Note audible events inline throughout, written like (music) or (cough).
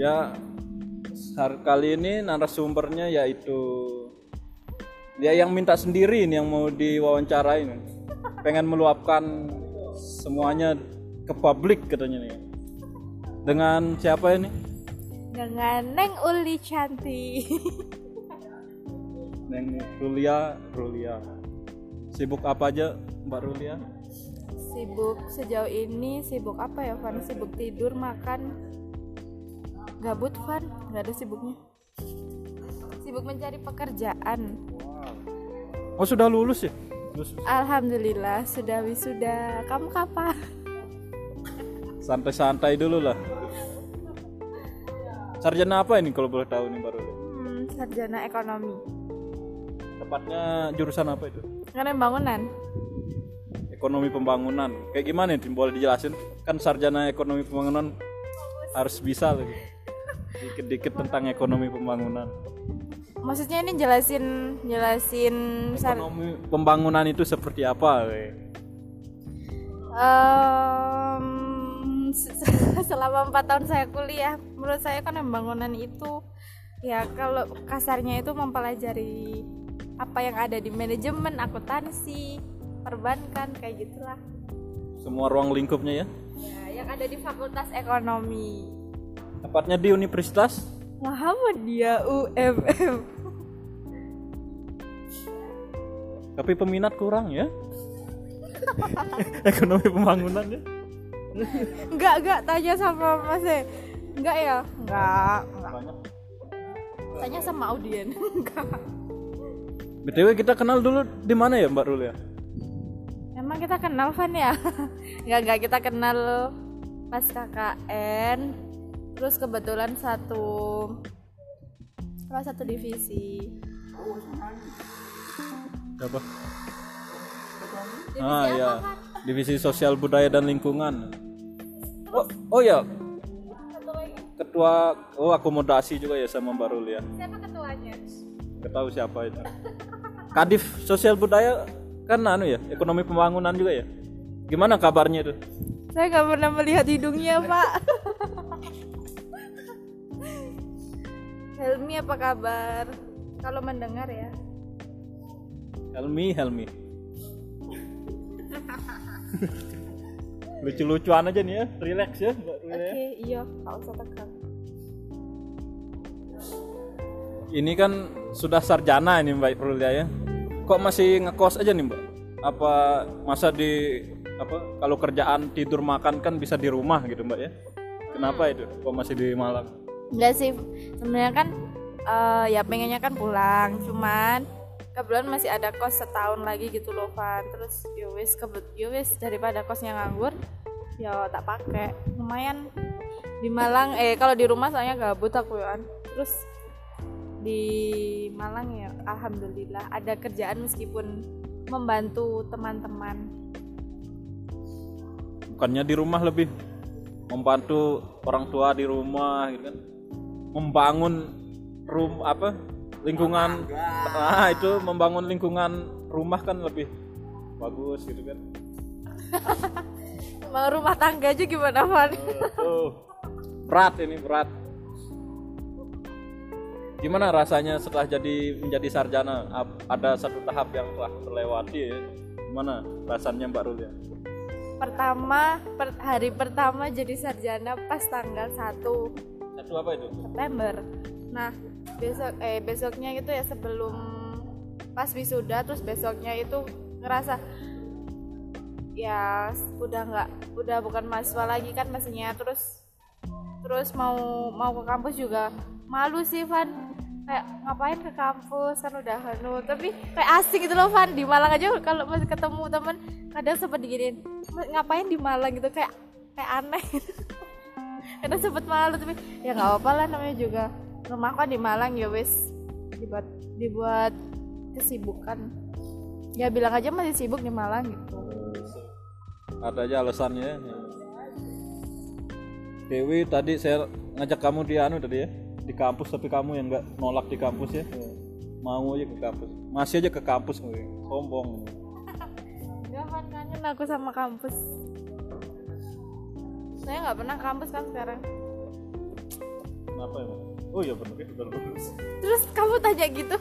Ya, hari kali ini narasumbernya yaitu dia yang minta sendiri ini yang mau diwawancarain. Pengen meluapkan semuanya ke publik katanya nih. Dengan siapa ini? dengan Neng Uli cantik (laughs) Neng Rulia, Rulia. Sibuk apa aja Mbak Rulia? sibuk sejauh ini sibuk apa ya Van sibuk tidur makan gabut Van nggak ada sibuknya sibuk mencari pekerjaan Oh sudah lulus ya? Lulus. Alhamdulillah sudah wisuda kamu kapan Santai-santai dulu lah. Sarjana apa ini kalau boleh tahu nih Rulia? hmm, sarjana ekonomi Tepatnya jurusan apa itu? karena bangunan Ekonomi pembangunan. Kayak gimana nih? Boleh dijelasin? Kan sarjana ekonomi pembangunan harus bisa lagi. Dikit-dikit tentang ekonomi pembangunan. maksudnya ini jelasin jelasin Ekonomi pembangunan itu seperti apa? we? Se- selama empat tahun saya kuliah menurut saya kan pembangunan itu ya kalau kasarnya itu mempelajari apa yang ada di manajemen akuntansi perbankan kayak gitulah Semua ruang lingkupnya ya? ya yang ada di fakultas ekonomi Tepatnya di universitas? Muhammadiyah UMM Tapi peminat kurang ya? ekonomi pembangunan ya? enggak enggak tanya sama mas E. enggak ya enggak enggak Banyak. tanya sama audien (laughs) enggak BTW kita kenal dulu di mana ya Mbak Rul ya? Emang kita kenal Van ya? (laughs) Enggak, enggak kita kenal pas KKN Terus kebetulan satu apa satu divisi Apa? Divisi Ah apa, ya, Van? divisi sosial budaya dan lingkungan. Oh, oh ya, ketua oh akomodasi juga ya sama Mbak Rul ya. Siapa ketuanya? Gak tahu siapa itu. Kadif sosial budaya kan anu ya, ekonomi pembangunan juga ya. Gimana kabarnya itu? Saya nggak pernah melihat hidungnya pak Helmi apa kabar? Kalau mendengar ya Helmi, Helmi. Lucu-lucuan aja nih ya, relax ya Mbak Rul Oke ya. iya nggak usah tegang Ini kan sudah sarjana ini Mbak Rul ya. Kok masih ngekos aja nih Mbak? Apa masa di apa kalau kerjaan tidur makan kan bisa di rumah gitu Mbak ya? Kenapa itu? Kok masih di Malang? Enggak sih, sebenarnya kan eh, ya pengennya kan pulang, cuman kebetulan masih ada kos setahun lagi gitu loh Van. Terus yowis kebet yowis daripada kosnya nganggur, ya tak pakai. Lumayan di Malang, eh kalau di rumah soalnya gabut aku ya. Terus di Malang ya alhamdulillah ada kerjaan meskipun membantu teman-teman. Bukannya di rumah lebih membantu orang tua di rumah gitu kan? Membangun rum apa lingkungan ah itu membangun lingkungan rumah kan lebih bagus gitu kan Mau rumah tangga aja gimana Van? Tuh, berat ini berat. Gimana rasanya setelah jadi menjadi sarjana? Ada satu tahap yang telah terlewati ya. Gimana rasanya Mbak Rul ya? pertama per, hari pertama jadi sarjana pas tanggal 1 Satu apa itu? September. Nah besok eh besoknya itu ya sebelum pas wisuda terus besoknya itu ngerasa ya udah nggak udah bukan mahasiswa lagi kan mestinya terus terus mau mau ke kampus juga malu sih Van. Kayak ngapain ke kampus? Kan udah anu. Tapi kayak asik gitu loh Van. Di Malang aja kalau masih ketemu temen kadang sempat diginiin ngapain di Malang? Gitu kayak kayak aneh (laughs) kadang sempet malu tapi ya nggak apa-apa lah namanya juga rumah kan di Malang ya wes dibuat dibuat kesibukan. Ya bilang aja masih sibuk di Malang gitu. Ada aja alasannya. Dewi tadi saya ngajak kamu di anu tadi ya di kampus tapi kamu yang nggak nolak di kampus ya. Mau aja ke kampus. Masih aja ke kampus gue sombong. Gak kan kangen aku sama kampus Saya nggak pernah kampus kan sekarang. Kenapa ya oh iya benar lulus terus kamu tanya gitu.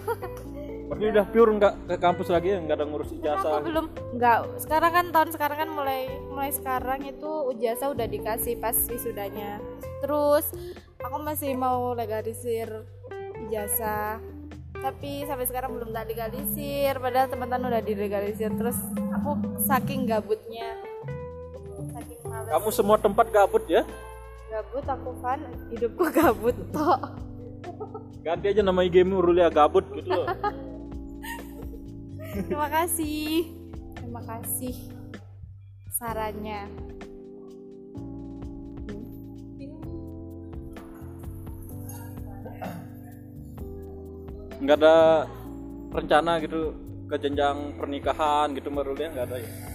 Berarti udah pure nggak ke kampus lagi ya? Nggak ada ngurus aku ijazah belum nggak. Sekarang kan tahun sekarang kan mulai mulai sekarang itu ijazah udah dikasih pas wisudanya. Terus aku masih mau legalisir ijazah tapi sampai sekarang belum tak legalisir. Padahal teman-teman udah dilegalisir. Terus aku saking gabutnya kamu semua tempat gabut ya? Gabut aku kan hidupku gabut tok. Ganti aja nama IG-mu Rulia gabut gitu loh. (laughs) Terima kasih. Terima kasih sarannya. Nggak ada rencana gitu ke jenjang pernikahan gitu Mbak Rulia? Nggak ada ya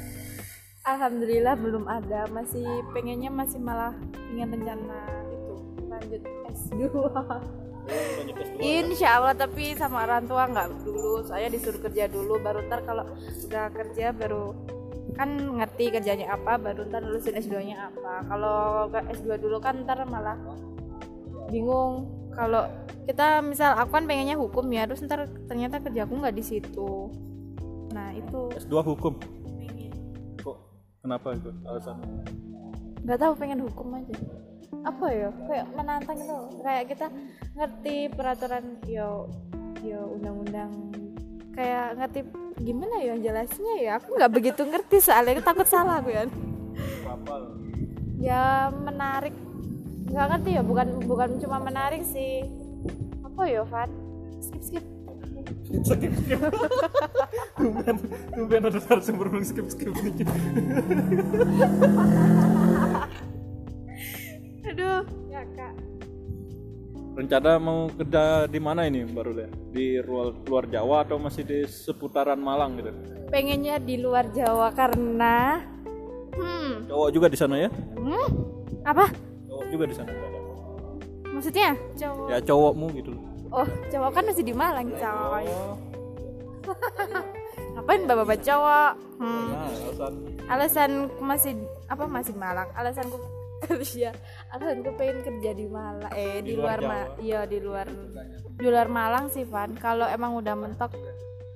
Alhamdulillah belum ada. Masih pengennya masih malah ingin rencana itu lanjut S2 (laughs) Lanjut S2. Insya Allah tapi sama orang tua nggak dulu. Saya disuruh kerja dulu baru ntar kalau udah kerja baru kan ngerti kerjanya apa baru ntar lulusin S2 nya apa. Kalau ke S2 dulu kan ntar malah bingung. Kalau kita misal aku kan pengennya hukum ya terus ntar ternyata kerjaku nggak di situ. Nah itu. S2 hukum kenapa itu alasan nggak tahu pengen hukum aja. Apa ya? Kayak menantang gitu. Kayak kita ngerti peraturan yo yo undang-undang. Kayak ngerti gimana ya jelasnya ya? Aku nggak begitu ngerti soalnya. Aku takut salah aku ya. Apa ya menarik. Nggak ngerti ya bukan bukan cuma menarik sih. Apa ya Van skip skip skip skip tumben tumben ada narasumber belum skip skip dikit. Aduh. Ya kak. Rencana mau kerja di mana ini Mbak Rulia di luar, luar Jawa atau masih di seputaran Malang gitu? Pengennya di luar Jawa karena hmm, cowok juga di sana ya? Hmm? Apa? Cowok juga di sana. Maksudnya? Cowok. Ya cowokmu gitu loh Oh, cowok kan masih di Malang, coy. (laughs) Ngapain bapak-bapak cowok? Hmm, nah alasan alasan masih apa masih Malang? Alasanku kerja, (laughs) alasanku pengen kerja di Malang. Eh, di, Di luar luar, Ma iya di luar di luar Malang sih, Van. Kalau emang udah mentok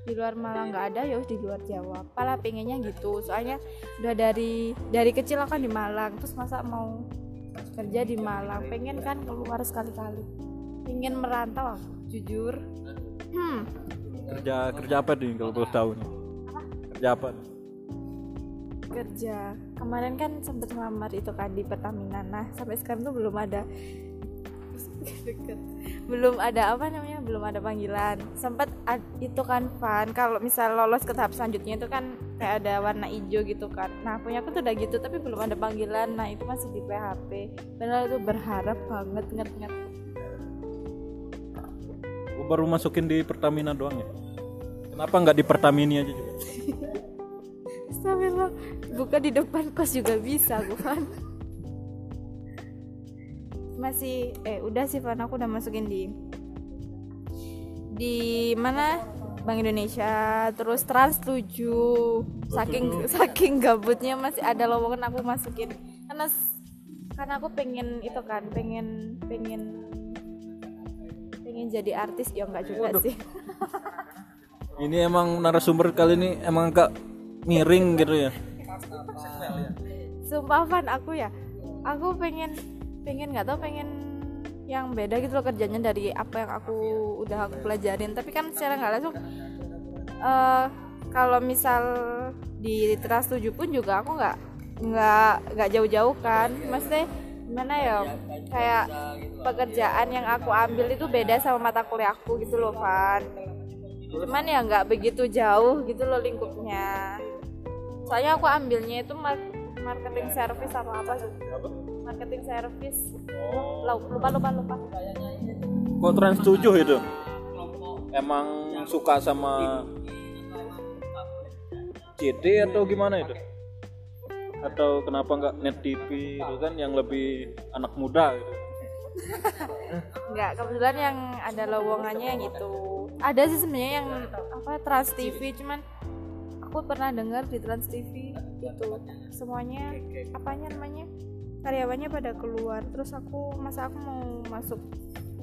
di luar Malang nggak ada ya di luar Jawa. Pala pengennya gitu. Soalnya udah dari dari kecil aku kan di Malang, terus masa mau kerja di Malang, pengen kan keluar sekali-kali. Pengen merantau aku, jujur. Hmm, kerja kerja apa nih kalau boleh tahu nih? Kerja apa nih? kerja. Kemarin kan sempet ngelamar itu kan di Pertamina. Nah sampai sekarang tuh belum ada. (laughs) Deket. belum ada apa namanya? Belum ada panggilan. Sempat ad- itu kan Van kalau misal lolos ke tahap selanjutnya itu kan kayak ada warna hijau gitu kan. Nah punya aku tuh udah gitu tapi belum ada panggilan. Nah itu masih di PHP padahal itu berharap banget nget nget baru masukin di Pertamina doang ya? Kenapa nggak di Pertamini aja juga? (laughs) Astagfirullah. Buka di depan kos juga bisa gue Van masih eh udah sih Van. Aku udah masukin di di mana? Bank Indonesia. Terus Trans 7 saking (laughs) saking gabutnya masih ada lowongan aku masukin. Karena karena aku pengen itu kan pengen pengen pengen jadi artis ya enggak juga Waduh. sih. Ini emang narasumber kali ini emang agak miring gitu ya. Sumpah Van aku ya aku pengen pengen nggak tahu pengen yang beda gitu loh kerjanya dari apa yang aku udah aku pelajarin. Tapi kan secara nggak langsung eh kalau misal di Trans 7 pun juga aku nggak nggak nggak jauh-jauh kan. Maksudnya gimana ya kayak pekerjaan yang aku ambil itu beda sama mata kuliahku gitu loh Van. Cuman ya nggak begitu jauh gitu loh lingkupnya. Soalnya aku ambilnya itu mar- marketing service sama apa gitu marketing service. Lu- lupa lupa lupa. Kok trans 7 itu? Emang suka sama CD atau gimana itu atau kenapa nggak net TV itu kan yang lebih anak muda gitu. Nggak kebetulan yang ada lowongannya yang itu ada sih sebenarnya yang apa Trans TV cuman aku pernah dengar di Trans TV itu semuanya apanya namanya karyawannya pada keluar. Terus aku masa aku mau masuk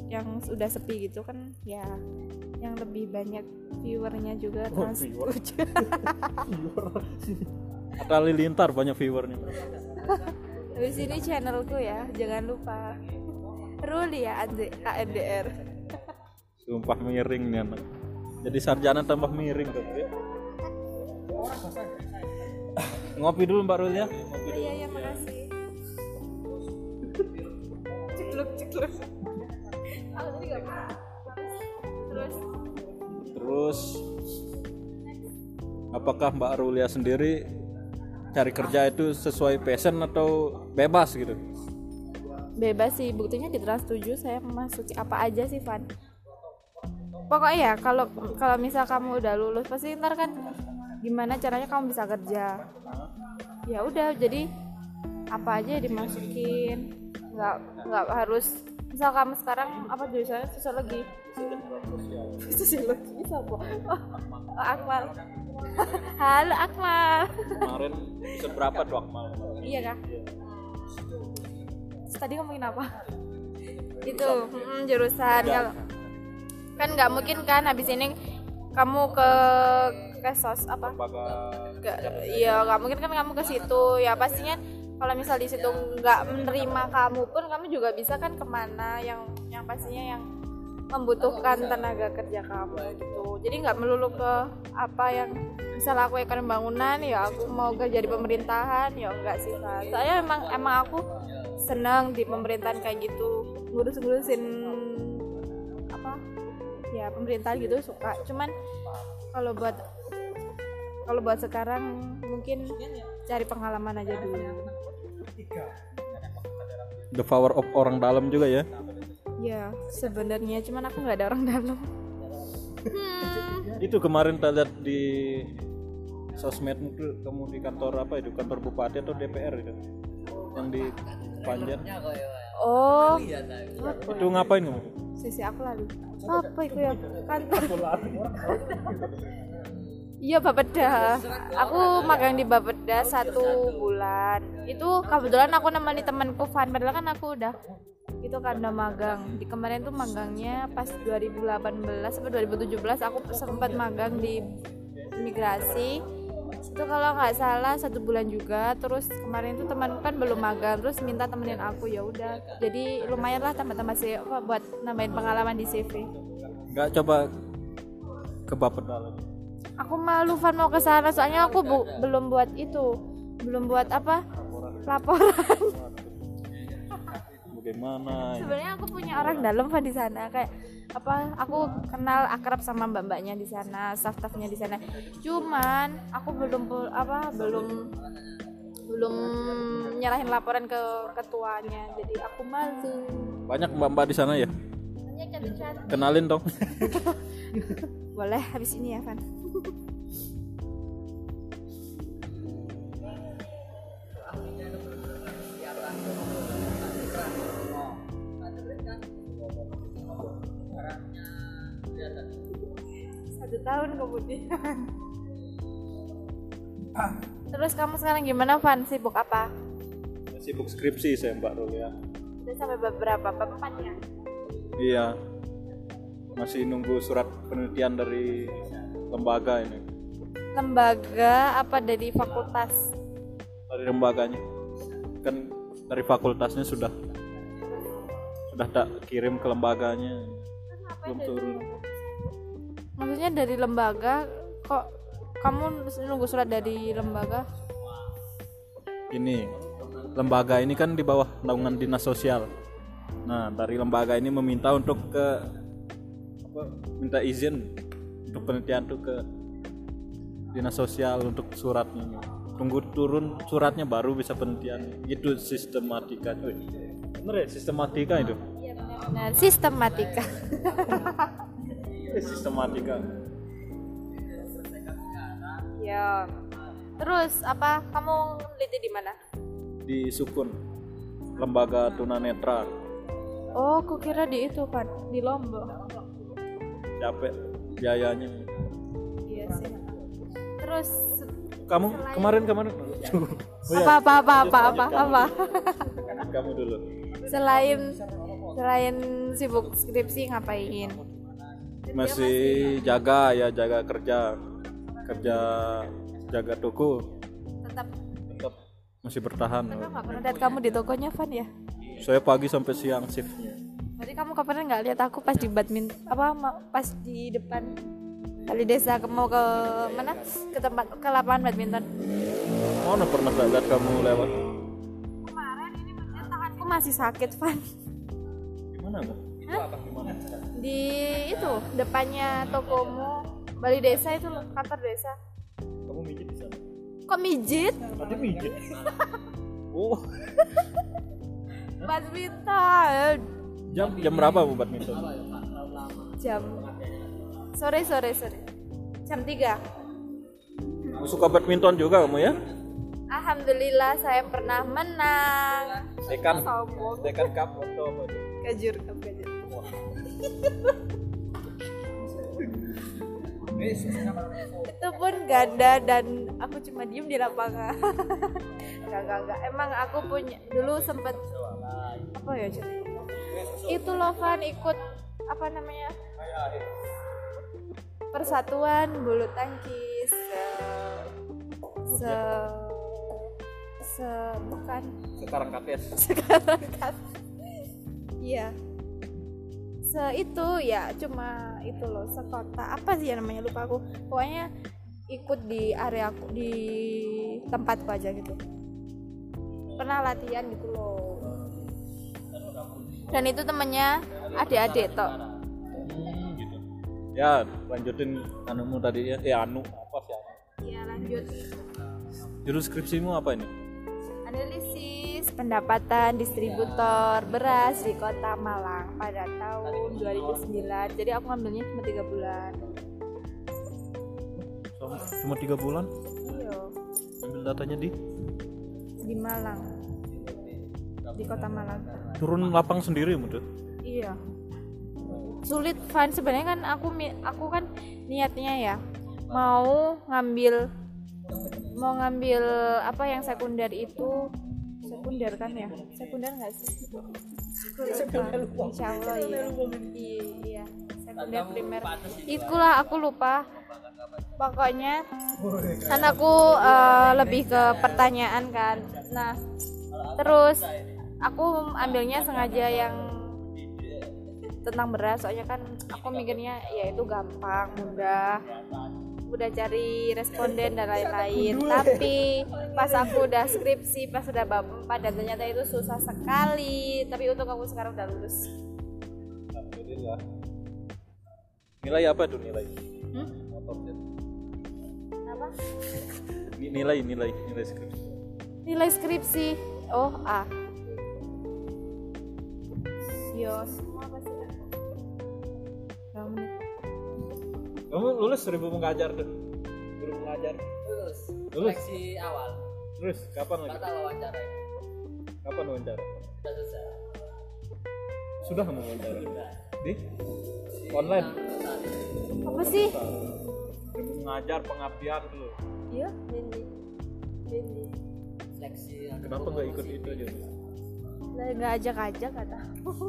yang sudah sepi gitu kan ya yang lebih banyak viewernya juga Oh, trans viewer. (laughs) Atta Halilintar banyak viewernya (laughs) Habis ini channelku ya, jangan lupa. Ruli ya ANDR. sumpah miring nih anak jadi sarjana tambah miring tuh ya. ngopi dulu mbak Rul ya dulu. Iya, iya, makasih. Cekluk, cekluk. Aku tadi gak Terus, terus apakah mbak Rulia sendiri cari kerja itu sesuai passion atau bebas gitu? Bebas sih buktinya di Trans 7 saya memasuki apa aja sih Van. Pokoknya ya kalau kalau misal kamu udah lulus pasti ntar kan gimana caranya kamu bisa kerja. Ya udah jadi apa aja dimasukin. Nggak nggak harus misal kamu sekarang apa jurusannya sosiologi? Sosiologi siapa oh, oh, Akmal (laughs) halo Akmal. Kemarin bisa berapa tuh Akmal? Iya kak Terus tadi ngomongin apa? Itu mm, jurusan. Kalau kan nggak mungkin kan habis ini kamu ke ke sos apa ke iya nggak mungkin kan kamu ke situ. Ya pastinya kalau misal di situ nggak menerima kamu pun kamu juga bisa kan ke mana yang yang pastinya yang membutuhkan tenaga kerja kamu gitu. Jadi nggak melulu ke apa yang misal aku ekonomi bangunan ya aku mau kerja di pemerintahan ya enggak sih Kak. saya emang emang aku senang di pemerintahan kayak gitu. Ngurus-ngurusin apa ya pemerintahan gitu suka. Cuman kalau buat kalau buat sekarang mungkin cari pengalaman aja dulu. The power of orang dalam juga ya ya sebenarnya cuman aku nggak ada orang dalam. Hmm, itu kemarin kita lihat di sosmed kamu di kantor apa itu kantor bupati atau DPR itu? Yang di Panjen oh. Itu ngapain kamu? Sisi aku lalu apa itu ya? Kantor. Iya Bapeda. Aku magang di Bapeda satu bulan. Itu kebetulan aku nemani temanku Van. Padahal kan aku udah itu udah magang. Di kemarin tuh magangnya pas 2018 sampai 2017 aku sempat magang di imigrasi. Itu kalau nggak salah satu bulan juga. Terus kemarin tuh temanku kan belum magang. Terus minta temenin aku ya udah. Jadi lumayan lah tambah-tambah sih buat nambahin pengalaman di CV. nggak coba ke Bapeda lagi aku malu Van mau ke sana soalnya aku bu- belum buat itu belum buat apa laporan bagaimana ini? sebenarnya aku punya orang dalam di sana kayak apa aku kenal akrab sama mbak-mbaknya di sana staff-staffnya di sana. Cuman aku belum apa belum belum nyerahin laporan ke ketuanya jadi aku malu. Banyak mbak-mbak di sana ya? Banyak cantik-cantik. kenalin dong. (laughs) Boleh habis ini ya Van tahun kemudian. (laughs) Terus kamu sekarang gimana Van? Sibuk apa? Sibuk skripsi saya mbak Rul ya. Udah sampai beberapa bab empat ya? Iya. Masih nunggu surat penelitian dari lembaga ini. Lembaga apa dari fakultas? Dari lembaganya. Kan dari fakultasnya sudah sudah tak kirim ke lembaganya. Belum turun maksudnya dari lembaga kok kamu nunggu surat dari lembaga? Ini lembaga ini kan di bawah naungan dinas sosial. Nah dari lembaga ini meminta untuk ke apa minta izin untuk penelitian tuh ke dinas sosial untuk suratnya. Tunggu turun suratnya baru bisa penelitian. Itu sistematika. Wih, bener ya sistematika itu? Iya benar sistematika (laughs) Eh, sistematika. Ya terus apa? Kamu teliti di mana? Di Sukun lembaga tunanetra. Oh kukira di itu kan di Lombok. Capek biayanya. Iya sih. Terus kamu kemarin kemarin Oh iya, (laughs) apa apa apa apa apa? apa kamu dulu. Selain selain sibuk skripsi ngapain masih jaga ya jaga kerja kerja jaga toko. Tetap. Tetap masih bertahan. Aku nggak pernah lihat kamu di tokonya Van ya? Saya pagi sampai siang shiftnya Berarti kamu kapan nggak lihat aku pas di badminton apa pas di depan kali desa ke mau ke mana? Ke tempat ke lapangan badminton. Mana pernah nggak lihat kamu lewat? Kemarin ini tanganku masih sakit Van. Gimana bu gimana di itu depannya tokomu. Bali Desa itu loh kantor desa. Kamu mijit di sana? Kok mijit? Tadi mijit. (laughs) Oh. Badminton. Jam jam berapa bu badminton? jam sore sore sore. Jam 3 suka badminton juga kamu ya? Alhamdulillah saya pernah menang. Dekan dekan cup atau apa itu? kajur kajur itu pun ganda dan aku cuma diem di lapangan. Enggak enggak enggak. Emang aku punya dulu sempet apa ya cerita itu loh Van ikut apa namanya? Persatuan bulu tangkis. Se se se bukan. Sekarang kates sekarang kan iya se itu ya cuma itu loh sekota. Apa sih ya namanya lupa aku. Pokoknya ikut di area aku di tempatku aja gitu. Pernah latihan gitu loh. Dan itu temennya adik-adik tok hmm, gitu. Ya lanjutin anumu tadi ya. Eh anu apa sih anu? iya lanjut. Judul skripsimu apa ini analisis pendapatan distributor beras di kota Malang pada tahun 2009 jadi aku ngambilnya cuma tiga bulan. Cuma- tiga bulan? Iya. Ambil datanya di? Di Malang. Di kota Malang. Turun lapang sendiri mudah iya. Sulit Van. Sebenarnya kan aku aku kan niatnya ya mau ngambil mau ngambil apa yang sekunder itu? Sekunder kan ya? Sekunder nggak sih? Insya Allah iya. Iya sekunder primer. itulah aku lupa. Pokoknya kan aku eh, lebih ke pertanyaan kan. Nah terus aku ambilnya sengaja yang tentang beras. Soalnya kan aku mikirnya ya itu gampang mudah udah cari responden dan lain-lain. tapi pas aku udah skripsi pas udah bab 4 dan ternyata itu susah sekali. Tapi untuk aku sekarang udah lulus. Alhamdulillah. Nilai apa tuh nilai? Hmm? Apa Ni- nilai nilai nilai skripsi. Nilai skripsi. Oh A. Yo kamu lulus seribu mengajar tuh guru mengajar. Lulus. Lulus? seleksi awal. Terus kapan lagi? Batal wawancara kapan wawancara? Sudah selesai. Sudah kamu wawancara di? Online? Apa sih? Seribu mengajar pengabdian dulu iya Dendi Dendi seleksi kenapa nggak ikut itu aja? Nggak ajak-ajak kata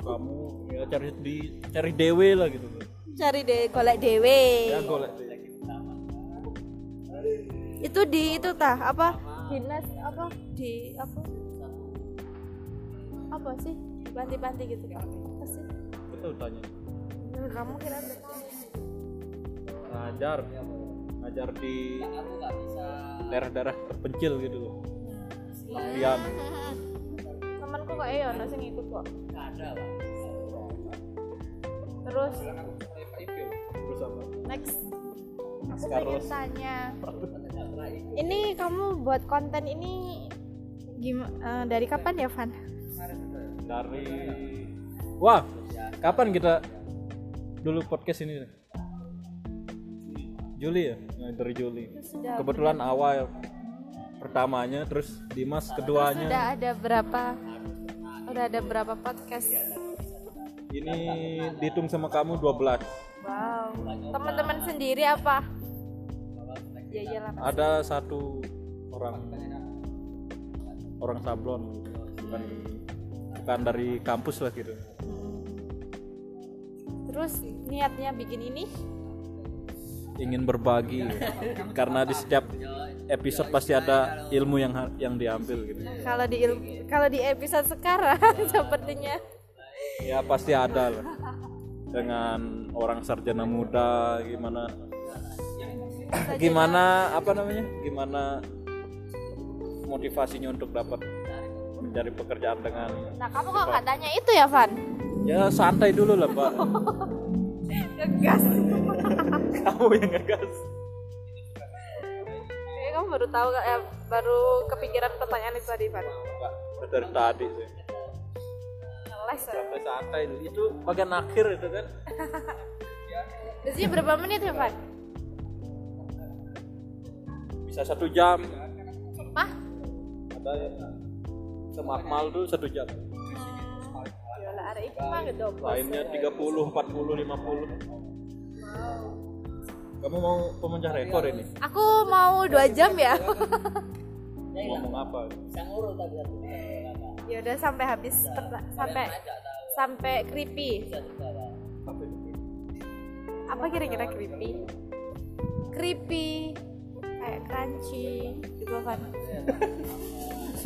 kamu ya cari di cari dewe lah gitu cari deh golek dewe. Ya golek itu di itu tah apa? Dinas apa? Di apa? Apa sih? Panti-panti gitu apa sih? Betul tanya. Nah, kamu kira ngajar. Ngajar di daerah-daerah terpencil gitu loh. Pengabdian temanku kok eh ono sing ikut kok. Nggak ada pak. Terus apa? Next. Aku Carlos. pengen tanya. Ini kamu buat konten ini gimana dari kapan ya Van? Dari wah kapan kita dulu podcast ini? Juli ya? Nah, dari Juli. Sudah kebetulan awal pertamanya terus Dimas sudah keduanya. ada berapa? Udah ada berapa podcast? Ini dihitung sama kamu 12 wow teman-teman sendiri apa? Ya iyalah ada satu orang orang sablon. Bukan bukan dari kampus lah gitu terus niatnya bikin ini? Ingin berbagi karena di setiap episode pasti ada ilmu yang yang diambil gitu. Kalau di il- kalau di episode sekarang (laughs) sepertinya. Ya pasti ada lah. Dengan orang sarjana muda gimana? Gimana apa namanya? Gimana motivasinya untuk dapat mencari pekerjaan dengan nah kamu kok nggak tanya itu ya Van? Ya santai dulu lah pak. (laughs) Ngegas. (laughs) Kamu yang ngegas. Kamu baru tahu ya baru kepikiran pertanyaan itu tadi Van. Dari tadi sih ya. sampai santai itu bagian akhir itu kan? (laughs) Biasanya berapa menit ya Van? bisa satu jam. Mah? ada yang sama Akmal tuh satu jam. Yola ada itu mah gitu lainnya 30, 40, 50 kamu mau pemecah rekor ini? Aku mau dua jam ya. ngomong apa? Bisa tapi satu kakak. Ya udah sampai habis perta- sampai sampai creepy. Juga apa kira-kira creepy? Creepy kayak crunchy gitu kan.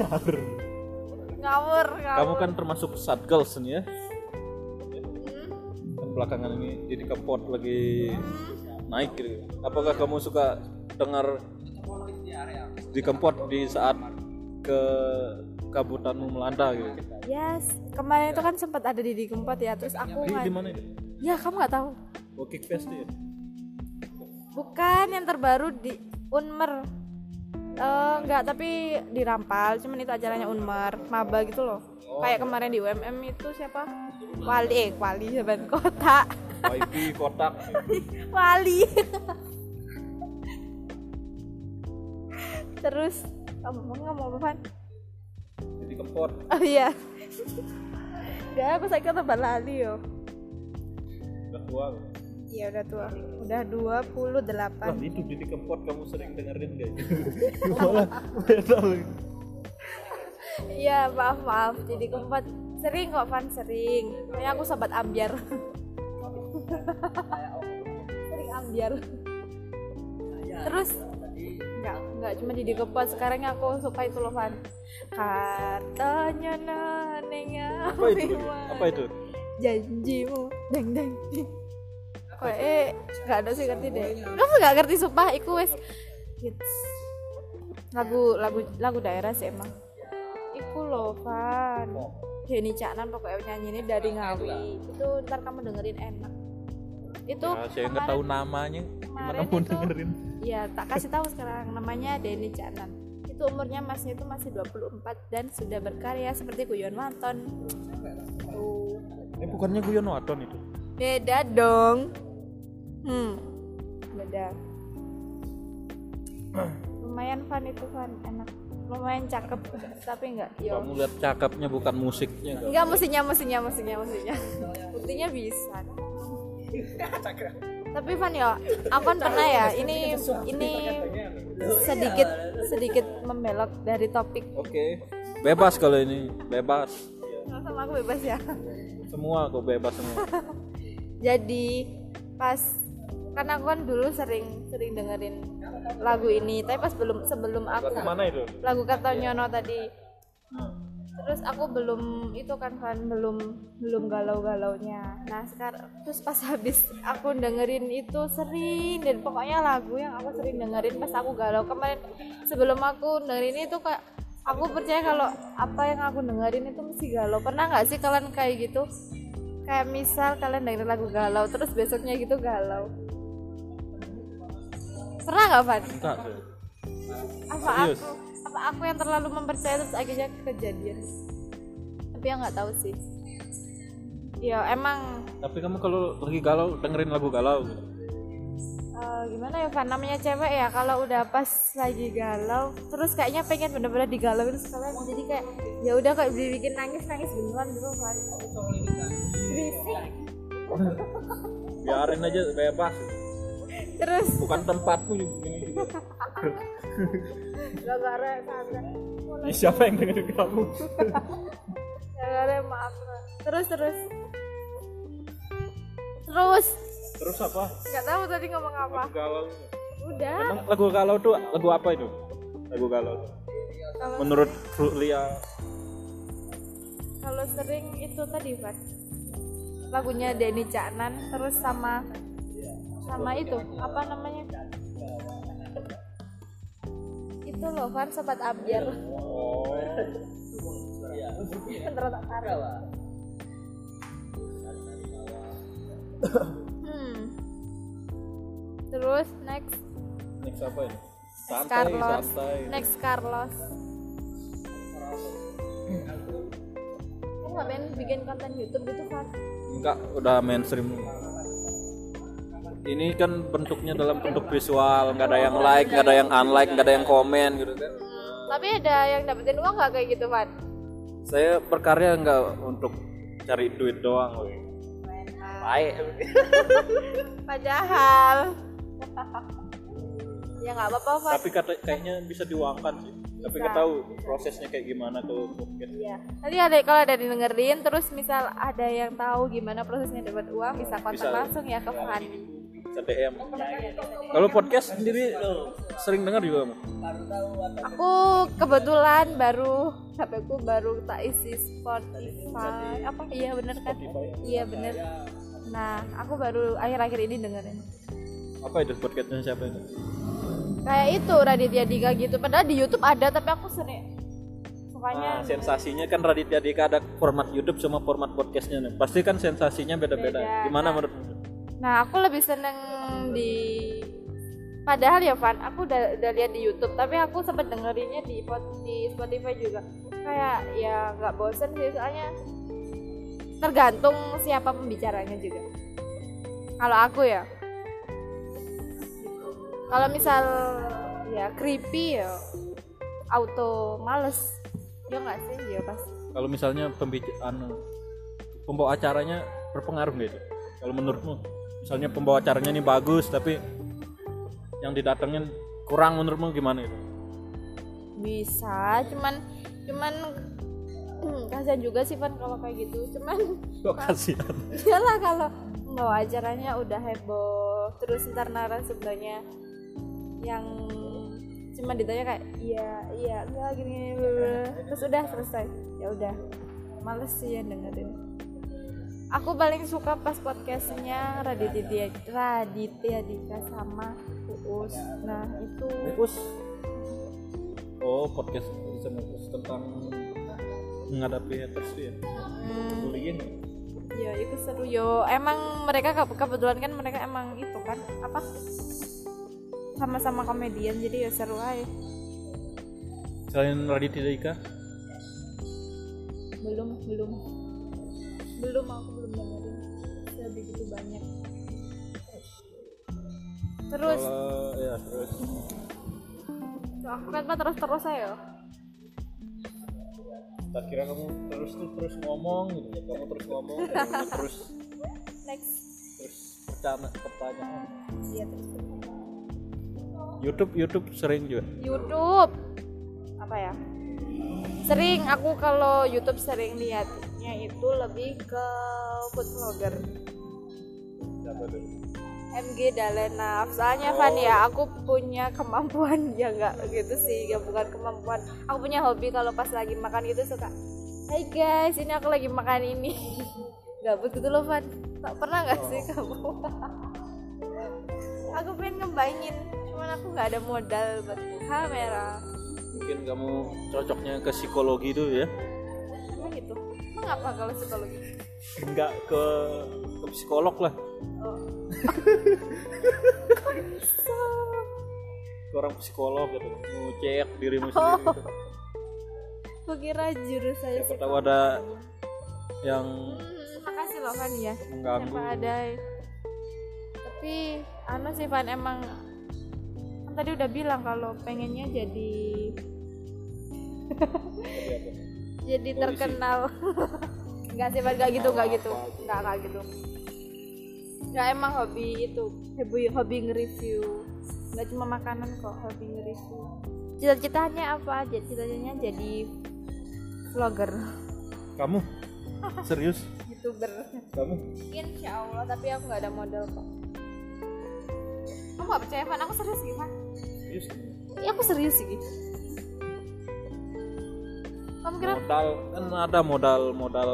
Ngawur, ngawur. kamu kan termasuk sad girls nih ya Hmm, kan belakangan ini jadi kempot lagi naik gitu apakah kamu suka dengar di kempot di saat ke kabutanmu melanda gitu Yes, kemarin itu kan sempat ada di Dikempot ya, terus aku di, nggak- di mana itu Ya, kamu nggak tahu. oh Kickfest ya Bukan yang terbaru di Unmer. Eh enggak, tapi di Rampal, cuman itu acaranya Unmer, maba gitu loh. Kayak kemarin di UMM itu siapa? Wali, eh Wali siapa? Kota. wifi kotak (laughs) Wali. Terus kamu mau ngomong apa, Kempot (laughs) Oh iya. Gak, aku sakit tambah lali yo. udah tua Iya udah tua. Udah 28. Lah itu di kempot kamu sering dengerin gak? (laughs) Malah. Iya maaf maaf jadi keempat sering kok Van sering kayak aku sobat ambiar sering ambiar terus nggak nggak cuma jadi keempat sekarang aku suka itu loh Van. Katanya neneknya Apa itu? Apa itu? janjimu. Deng deng deng. Kok eh nggak ada sih ngerti deh. Kamu nggak ngerti sumpah. Iku wes hits lagu lagu lagu daerah sih emang. Iku loh Van. Denny Caknan pokoknya nyanyi ini dari Ngawi. itu ntar kamu dengerin enak itu Ya, saya nggak tahu namanya. Gimana mau itu- dengerin? ya tak kasih tahu sekarang namanya Denny Caknan itu umurnya masnya itu masih 24 dan sudah berkarya seperti Guyon Wanton. Tuh Eh bukannya Guyon Waton itu? beda dong. Hmm beda. Lumayan fun itu fun. Enak. Lumayan cakep tapi enggak yo. Kamu lihat cakepnya bukan musiknya. enggak musiknya musiknya musiknya musiknya. Buktinya bisa tapi Van ya aku kan pernah ya ini ini sedikit sedikit membelok dari topik Oke. Bebas kalau ini, bebas. Sama aku bebas ya semua kok bebas semua. (laughs) jadi pas karena aku kan dulu sering sering dengerin lagu ini tapi pas belum sebelum aku Lagu mana itu? lagu kata nyono tadi terus aku belum itu kan kan belum belum galau-galaunya. Nah sekarang terus pas habis aku dengerin itu sering dan pokoknya lagu yang aku sering dengerin pas aku galau. Kemarin sebelum aku dengerin itu kayak aku percaya kalau apa yang aku dengerin itu mesti galau. Pernah nggak sih kalian kayak gitu? Kayak misal kalian dengerin lagu galau terus besoknya gitu galau. Pernah nggak Van? Enggak apa Serius? aku apa aku yang terlalu mempercayai terus akhirnya kejadian? Tapi ya nggak tahu sih. Ya emang. Tapi kamu kalau lagi galau dengerin lagu galau. gitu. eh, gimana ya Van? Namanya cewek ya kalau udah pas lagi galau terus kayaknya pengen bener-bener digalauin sekalian jadi kayak ya udah kayak dibikin nangis nangis beneran gitu berisik. Biarin aja bebas. Terus? Bukan tempatmu ini. gara-gara gara Ih, Siapa yang dengerin kamu? gara maaf terus terus. Terus? Terus apa? Nggak tahu tadi ngomong apa. Lagu galau. Udah. Emang lagu galau tuh lagu apa itu? Lagu galau. Kalau menurut Lia. Kalau sering itu tadi Van lagunya Denny Caknan terus sama sama itu apa namanya? Itu loh Van sobat ambiar oh hmm. terus next. Next apa ini? Santai Carlos. santai. Next Carlos. Kamu nggak pengen bikin konten YouTube gitu kan? enggak udah mainstream ini kan bentuknya dalam bentuk visual nggak ada yang like nggak ada yang unlike nggak ada yang komen gitu kan Tapi ada yang dapetin uang nggak kayak gitu Van? saya berkarya nggak untuk cari duit doang woy. baik (laughs) Padahal (laughs) ya nggak apa-apa Van. tapi kata kayaknya bisa diuangkan sih tapi nggak tahu prosesnya kayak gimana tuh mungkin Iya. Nanti ada kalau ada dengerin terus misal ada yang tahu gimana prosesnya dapat uang bisa kontak Bisa. langsung ya ke Van. DM kalau podcast sendiri sering dengar juga kamu Aku kebetulan baru HP ku baru tak isi Spotify. Apa? Iya bener kan? Iya bener. Nah, aku baru akhir-akhir ini dengerin. apa itu podcastnya siapa itu Kayak itu Raditya Dika gitu. Padahal di YouTube ada tapi aku sering Nah, sensasinya kan Raditya Dika ada format YouTube sama format podcastnya nih. Pasti kan sensasinya beda-beda. Beda. Gimana Nah. menurut Nah, aku lebih seneng di Padahal ya Van, aku udah udah lihat di YouTube, tapi aku sempat dengerinnya di di Spotify juga. Kayak ya nggak bosen sih soalnya tergantung siapa pembicaranya juga. Kalau aku ya. Kalau misal ya creepy ya auto males. Ya nggak sih? Ya pas. kalau misalnya pembicaraan pembawa acaranya berpengaruh nggak itu? Kalau menurutmu, misalnya pembawa acaranya ini bagus tapi yang didatengin kurang menurutmu gimana itu? bisa cuman cuman kasihan juga sih Van kalau kayak gitu cuman (laughs) Kok kasihan? (laughs) iyalah kalau membawa acaranya udah heboh terus ntar narasumbernya yang cuma ditanya kayak iya iya enggak gini, gini terus udah selesai ya udah males sih yang dengerin aku paling suka pas podcastnya Raditya Raditya Dika sama Uus. Nah itu Fokus. Oh, podcast fokus tentang menghadapi haters ya. hmm, Bullying. ya itu seru yo. Emang mereka ke- kebetulan kan mereka emang itu kan apa? Sama-sama komedian jadi ya seru aja. Selain Raditya Dika, belum belum. Belum aku banyak. Terus? Kalau ya terus. Aku kan terus terus ayo tak kira kamu terus tuh terus ngomong gitu kamu terus ngomong (laughs) terus next. terus pertanyaan pertanyaan iya terus YouTube YouTube sering juga? YouTube. Apa ya? Sering aku kalau YouTube sering lihatnya itu lebih ke food vlogger tuh? MG Dalena soalnya Van ya aku punya kemampuan. (laughs) Ya nggak gitu sih. Ya bukan kemampuan. Aku punya hobi kalau pas lagi makan gitu suka Hai guys ini aku lagi makan ini. (laughs) Gabut gitu loh Van. Tak pernah nggak sih kamu? (laughs) Aku pengen ngebayangin cuman aku nggak ada modal buat kamera. Mungkin kamu cocoknya ke psikologi tuh ya? Emang gitu? Emang apa kalau psikologi? Enggak ke ke psikolog lah. Oh. (laughs) ke orang psikolog gitu. Mau cek dirimu sendiri gitu. aku kira jurusan siapa tahu ada yang Hmm, makasih loh Van ya. Mengganggu. Siapa ada? Tapi anu sih Van emang kan tadi udah bilang kalau pengennya jadi Jadi (laughs) terkenal (laughs) nggak sih nggak gitu nggak gitu. Nggak nggak gitu. Nggak emang hobi itu hobi hobi nge-review. Nggak cuma makanan kok hobi nge-review. Cita-citanya apa cita-citanya jadi vlogger. Kamu? (laughs) Serius? Youtuber. Kamu? Insya Allah tapi aku nggak ada modal kok. Kamu gak percaya Van? Aku serius sih Van. Serius? Iya aku serius sih kamu kira modal kan ada modal modal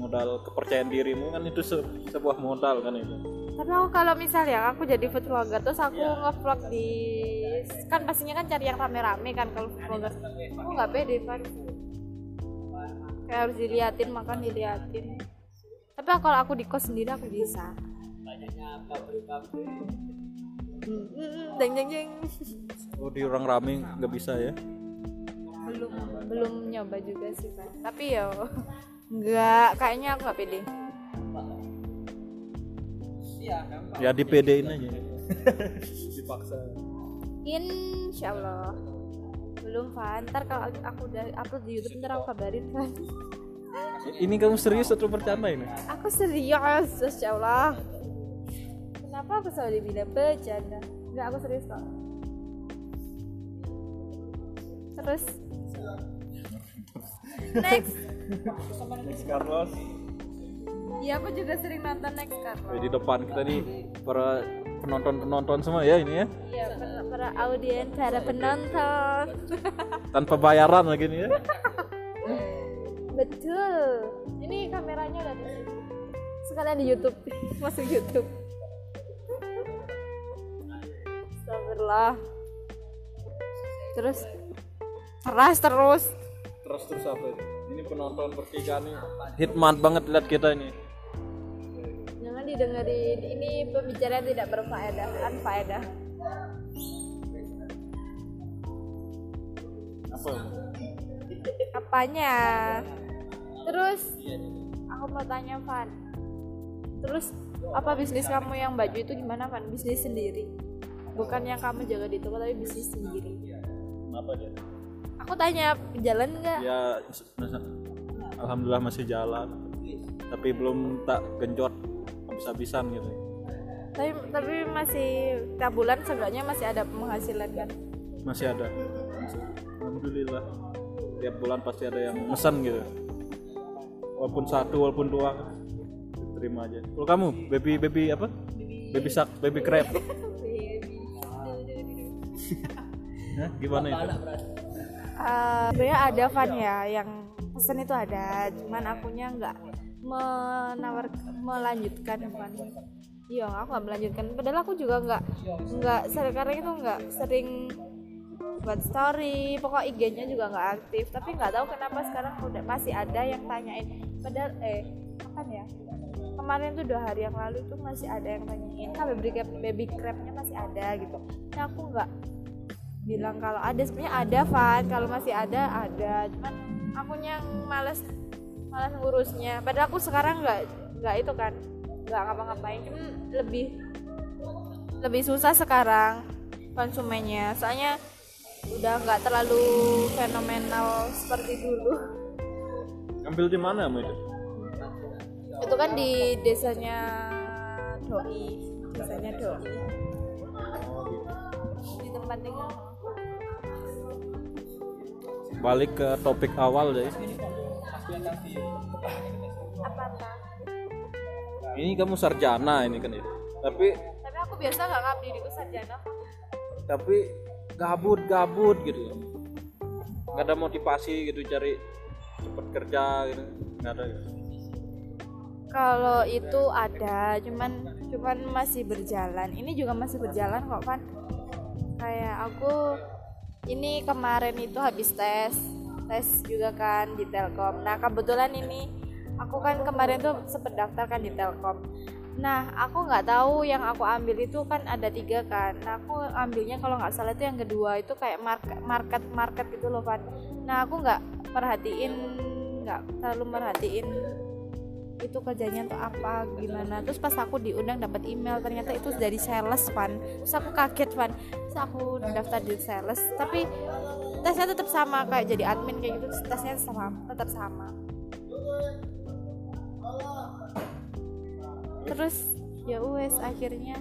modal kepercayaan dirimu kan itu se- sebuah modal kan itu. Tapi aku kalau misalnya aku jadi food vlogger terus aku ngevlog di kan pastinya kan cari yang rame-rame kan kalau food vlogger. Aku nggak pede Van kayak harus diliatin makan diliatin. Tapi kalau aku di kos sendiri aku bisa. Banyaknya pabrik-pabrik Hmm, hmm, hmm, jeng jeng jeng oh di orang rame nggak bisa ya belum belum nyoba juga sih Van tapi ya (laughs) nggak kayaknya aku nggak pede. Iya gampang ya di PD-in aja. (laughs) Dipaksa. Insya Allah belum Van ntar kalau aku udah upload di YouTube ntar aku kabarin Van (laughs) ini kamu serius atau bercanda ini? Aku serius Insya Allah kenapa aku selalu dibilang bercanda? Nggak aku serius kok terus next Carlos ya aku juga sering nonton next Carlo di depan kita nih para penonton penonton semua ya ini ya Iya, para, para audien, para penonton. (laughs) tanpa bayaran lagi nih ya (laughs) Betul. Ini kameranya udah di sini. Sekalian di YouTube, (laughs) masuk YouTube. Astagfirullah. Terus keras terus. Terus terus apa ini ini penonton bertiga nih hitman banget lihat kita ini Jangan didengerin. Ini pembicaraan tidak berfaedah, unfaedah. apa Apanya? Terus aku mau tanya Van. Terus apa bisnis kamu yang baju itu gimana Van? Bisnis sendiri. Bukan yang kamu jaga di toko tapi bisnis sendiri. apa dia Aku tanya jalan nggak? ya alhamdulillah masih jalan tapi belum tak genjot habis-habisan gitu. Tapi tapi masih tiap bulan seenggaknya masih ada penghasilan kan? masih ada. Alhamdulillah. Tiap bulan pasti ada yang pesan gitu. Walaupun satu walaupun dua terima aja. Kalau kamu baby baby apa? Baby shark baby crab. (laughs) Hah? gimana itu Eh, sebenarnya ada Van ya yang pesen itu ada, cuman akunya nggak menawar melanjutkan Van. Iya, aku nggak melanjutkan. Padahal aku juga nggak nggak sekarang itu nggak sering buat story, pokok IG-nya juga nggak aktif. Tapi nggak tahu kenapa sekarang udah masih ada yang tanyain. Padahal eh kapan ya? Kemarin tuh dua hari yang lalu tuh masih ada yang tanyain, kan baby crab, baby crabnya masih ada gitu. Nah aku nggak bilang kalau ada sebenarnya ada Van. Kalau masih ada ada. Cuman akunya yang males males ngurusnya. Padahal aku sekarang nggak nggak itu kan nggak ngapa-ngapain. Cuman lebih lebih susah sekarang konsumennya. Soalnya udah nggak terlalu fenomenal seperti dulu. Ambil di mana kamu itu itu kan di desanya doi. Desanya doi. Di tempat tinggal balik ke topik awal deh. Ini kamu sarjana ini kan ya? Tapi tapi aku biasa nggak ngabdi di sarjana. Tapi gabut gabut gitu loh nggak ada motivasi gitu cari cepet kerja gitu. Nggak ada gitu. kalau itu ada cuman cuman masih berjalan. Ini juga masih berjalan kok kan kayak aku ini kemarin itu habis tes tes juga kan di Telkom. Nah kebetulan ini aku kan kemarin tuh sempet daftar kan di Telkom. Nah aku nggak tahu yang aku ambil itu kan ada tiga kan. Nah aku ambilnya kalau nggak salah itu yang kedua itu kayak market market market gitu loh Van. Nah aku nggak perhatiin nggak terlalu merhatiin itu kerjanya tuh apa gimana. Terus pas aku diundang dapat email ternyata itu dari sales Van. Terus aku kaget Van. Terus aku daftar di sales tapi tesnya tetap sama kayak jadi admin kayak gitu tesnya sama tetap sama. Terus ya wes akhirnya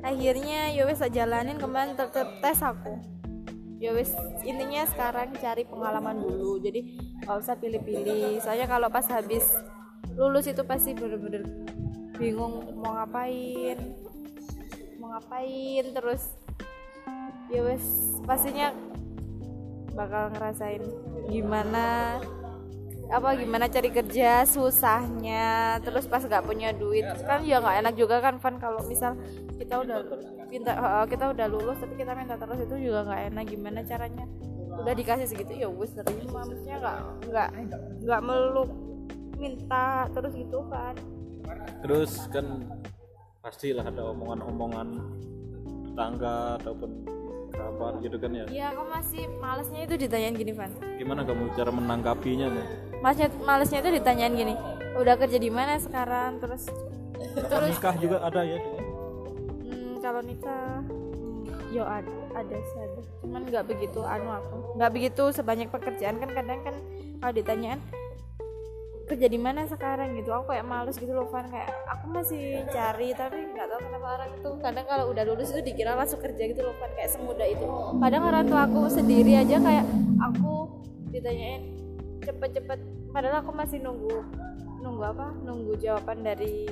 akhirnya ya wes jalanin kemarin tetap tes aku. Ya wes intinya sekarang cari pengalaman dulu. Jadi nggak usah pilih-pilih. Soalnya kalau pas habis lulus itu pasti bener-bener bingung mau ngapain mau ngapain terus ya wes pastinya bakal ngerasain gimana apa gimana cari kerja susahnya terus pas nggak punya duit kan ya nggak enak juga kan Van kalau misal kita udah minta kita udah lulus tapi kita minta terus itu juga nggak enak gimana caranya udah dikasih segitu ya wes terima maksudnya nggak nggak nggak meluk minta terus gitu kan. Terus kan pastilah ada omongan-omongan tetangga ataupun kerabat gitu kan ya. Iya aku masih malesnya itu ditanyain gini Van. Gimana kamu cara menanggapinya nih? Malesnya malesnya itu ditanyain gini udah kerja di mana sekarang? Terus Kalau nikah juga ada ya? Hmm, kalau nikah yo ada ada ada cuman nggak begitu anu aku nggak begitu sebanyak pekerjaan. Kan kadang kan kalau ditanyain kerja di mana sekarang? gitu. Aku kayak males gitu loh Van. Kayak aku masih cari tapi nggak tahu kenapa orang itu kadang kalau udah lulus itu dikira langsung kerja gitu loh Van. Kayak semudah itu. Kadang orang tua aku sendiri aja kayak aku ditanyain cepet-cepet. Padahal aku masih nunggu nunggu apa? Nunggu jawaban dari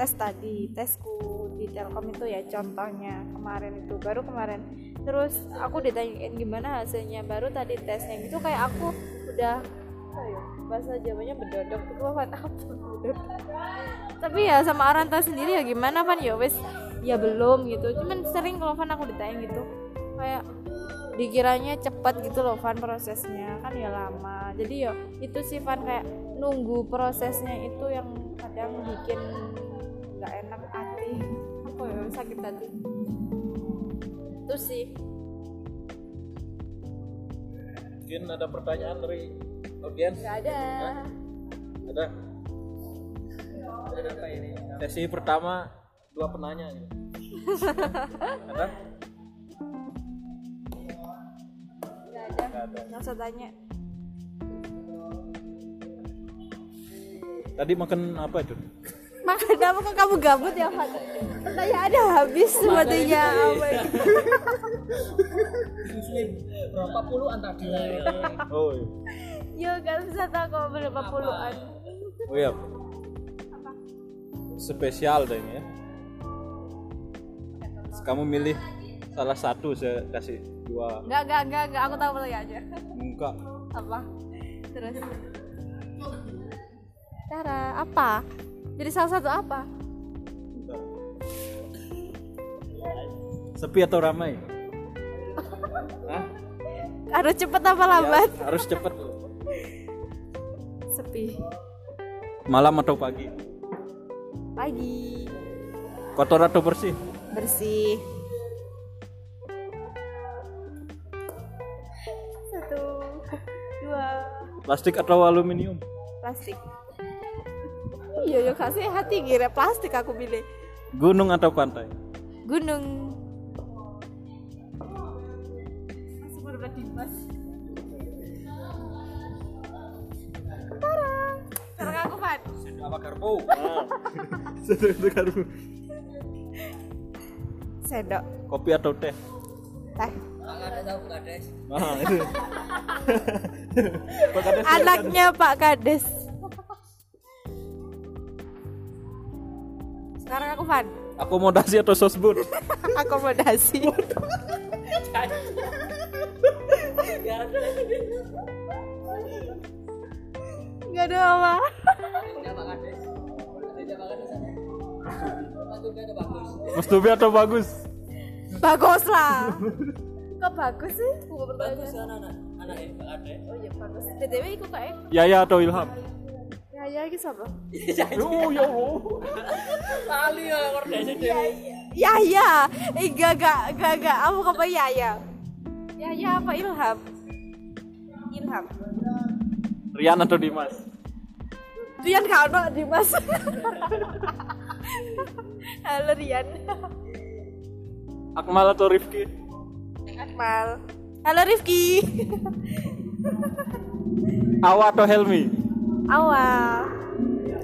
tes tadi tesku di Telkom itu ya contohnya kemarin itu baru kemarin. Terus aku ditanyain gimana hasilnya baru tadi tesnya itu kayak aku udah ya, bahasa Jawanya berdodok itu apa tapi ya sama orang tua sendiri ya gimana Van ya wes ya belum gitu. Cuman sering kalau Van aku ditanya gitu kayak dikiranya cepat gitu loh Van prosesnya kan ya lama. Jadi ya itu sih Van kayak nunggu prosesnya itu yang kadang bikin nggak enak sakit hati. Itu sih. Mungkin ada pertanyaan dari audiens? Nggak ada. Ada? Apa ini? Sesi pertama dua penanya ya. ada. Nggak ada. Nggak usah tanya. Tadi makan apa itu makan apa kok kamu gabut ya Van pertanyaannya habis sepertinya apa ya? muslim berapa puluhan tadi oh iya. Yo gak bisa tahu kalau berapa puluhan. Oh iya. Spesial deh ini ya. Kamu milih salah satu saya kasih dua. Enggak, enggak, enggak, enggak, aku tahu pertanyaannya enggak. Apa? Terus. Cara apa? Jadi salah satu apa? Sepi atau ramai? Hah? Harus cepet apa lambat? Ya, harus cepet. Sepi. Malam atau pagi? Pagi. Kotor atau bersih? Bersih. Satu Dua. Plastik atau aluminium? Plastik Iya, yo kasih hati kira plastik aku pilih gunung atau pantai? Gunung. Tara. Sekarang aku Van apa karbo (laughs) Satu karbu. Sendok kopi atau teh? Teh. Nggak ada tahu nggak ada nah itu. (laughs) Pak Kades, Anaknya Pak Kades Sekarang aku Van. Akomodasi atau sosbud (laughs) Akomodasi. Gak ada apa. Mas Tubi atau bagus? Bagus lah. Kok bagus sih? Bagus kan anak anak Kades. Oh iya bagus. BTW ikut kayak Yaya atau Ilham? Ya ya ini siapa? oh ya Allah Kali ya kordesi dewe. Ya ya Eh gak gak gak gak. Aku apa ya ya? Ya ya apa? Ilham. Ilham. Rian atau Dimas? Rian kano Dimas. (laughs) Halo Rian. Akmal atau Rifki? Akmal. Halo Rifki. Awa atau Helmi Awal.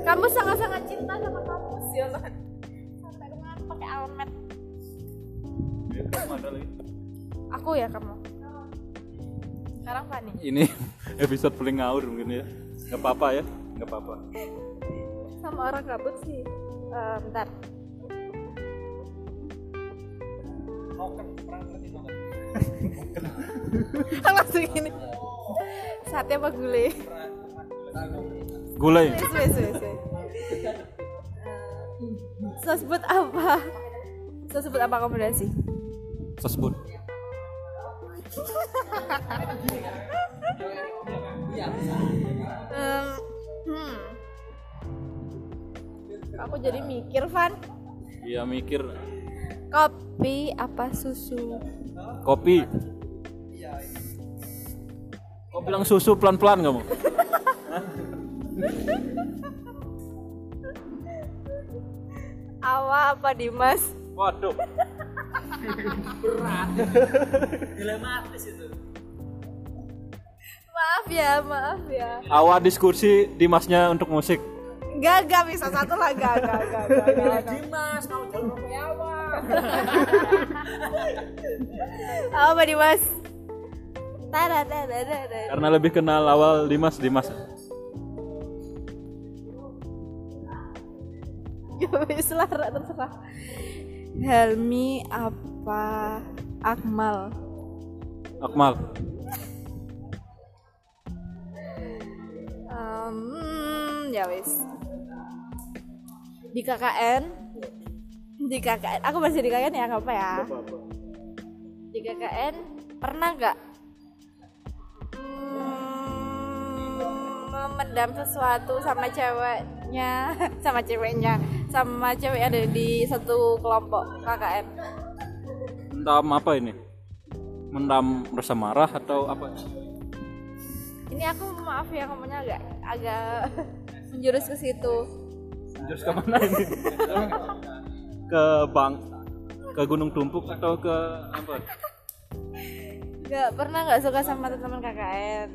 Kamu sangat-sangat cinta sama kamu. Sih Sampai dengan pakai almet. Aku ya kamu? Sekarang Fani? Ini (laughs) episode paling ngawur mungkin ya. Nggak apa-apa ya nggak apa-apa. Sama orang gabut sih. Eh, bentar. Langsung ini. Sate apa gulai gulai. Wes wes wes wes. so sebut apa? So sebut apa akomodasi tersebut Em, hmm. aku jadi mikir Van. Iya mikir. Kopi apa susu? Kopi. Kau bilang susu pelan-pelan kamu awa apa Dimas? Waduh. Dilematis itu. Maaf ya maaf ya. Awal diskusi Dimasnya untuk musik. Gak, gak bisa. Satu lah, gak, gak, gak, gak, gak, gak. Dimas mau jalur apa ya Apa nih mas? Tada, tada, tada. karena lebih kenal awal Dimas Dimas (laughs) Ya wis lah, Ra, terserah. Helmi apa Akmal? Akmal Um, ya wis. Di KKN, di KKN, aku masih di KKN ya, nggak apa ya? Di KKN pernah nggak hmm, memendam sesuatu sama ceweknya, (laughs) sama ceweknya, sama cewek ada di satu kelompok KKN? mendam apa ini mendam rasa marah atau apa Ini aku maaf ya ngomongnya agak agak (laughs) menjurus ke situ. Terus ke mana ini? (laughs) ke bank, ke Gunung Tumpuk atau ke apa? Gak pernah nggak suka sama teman KKN.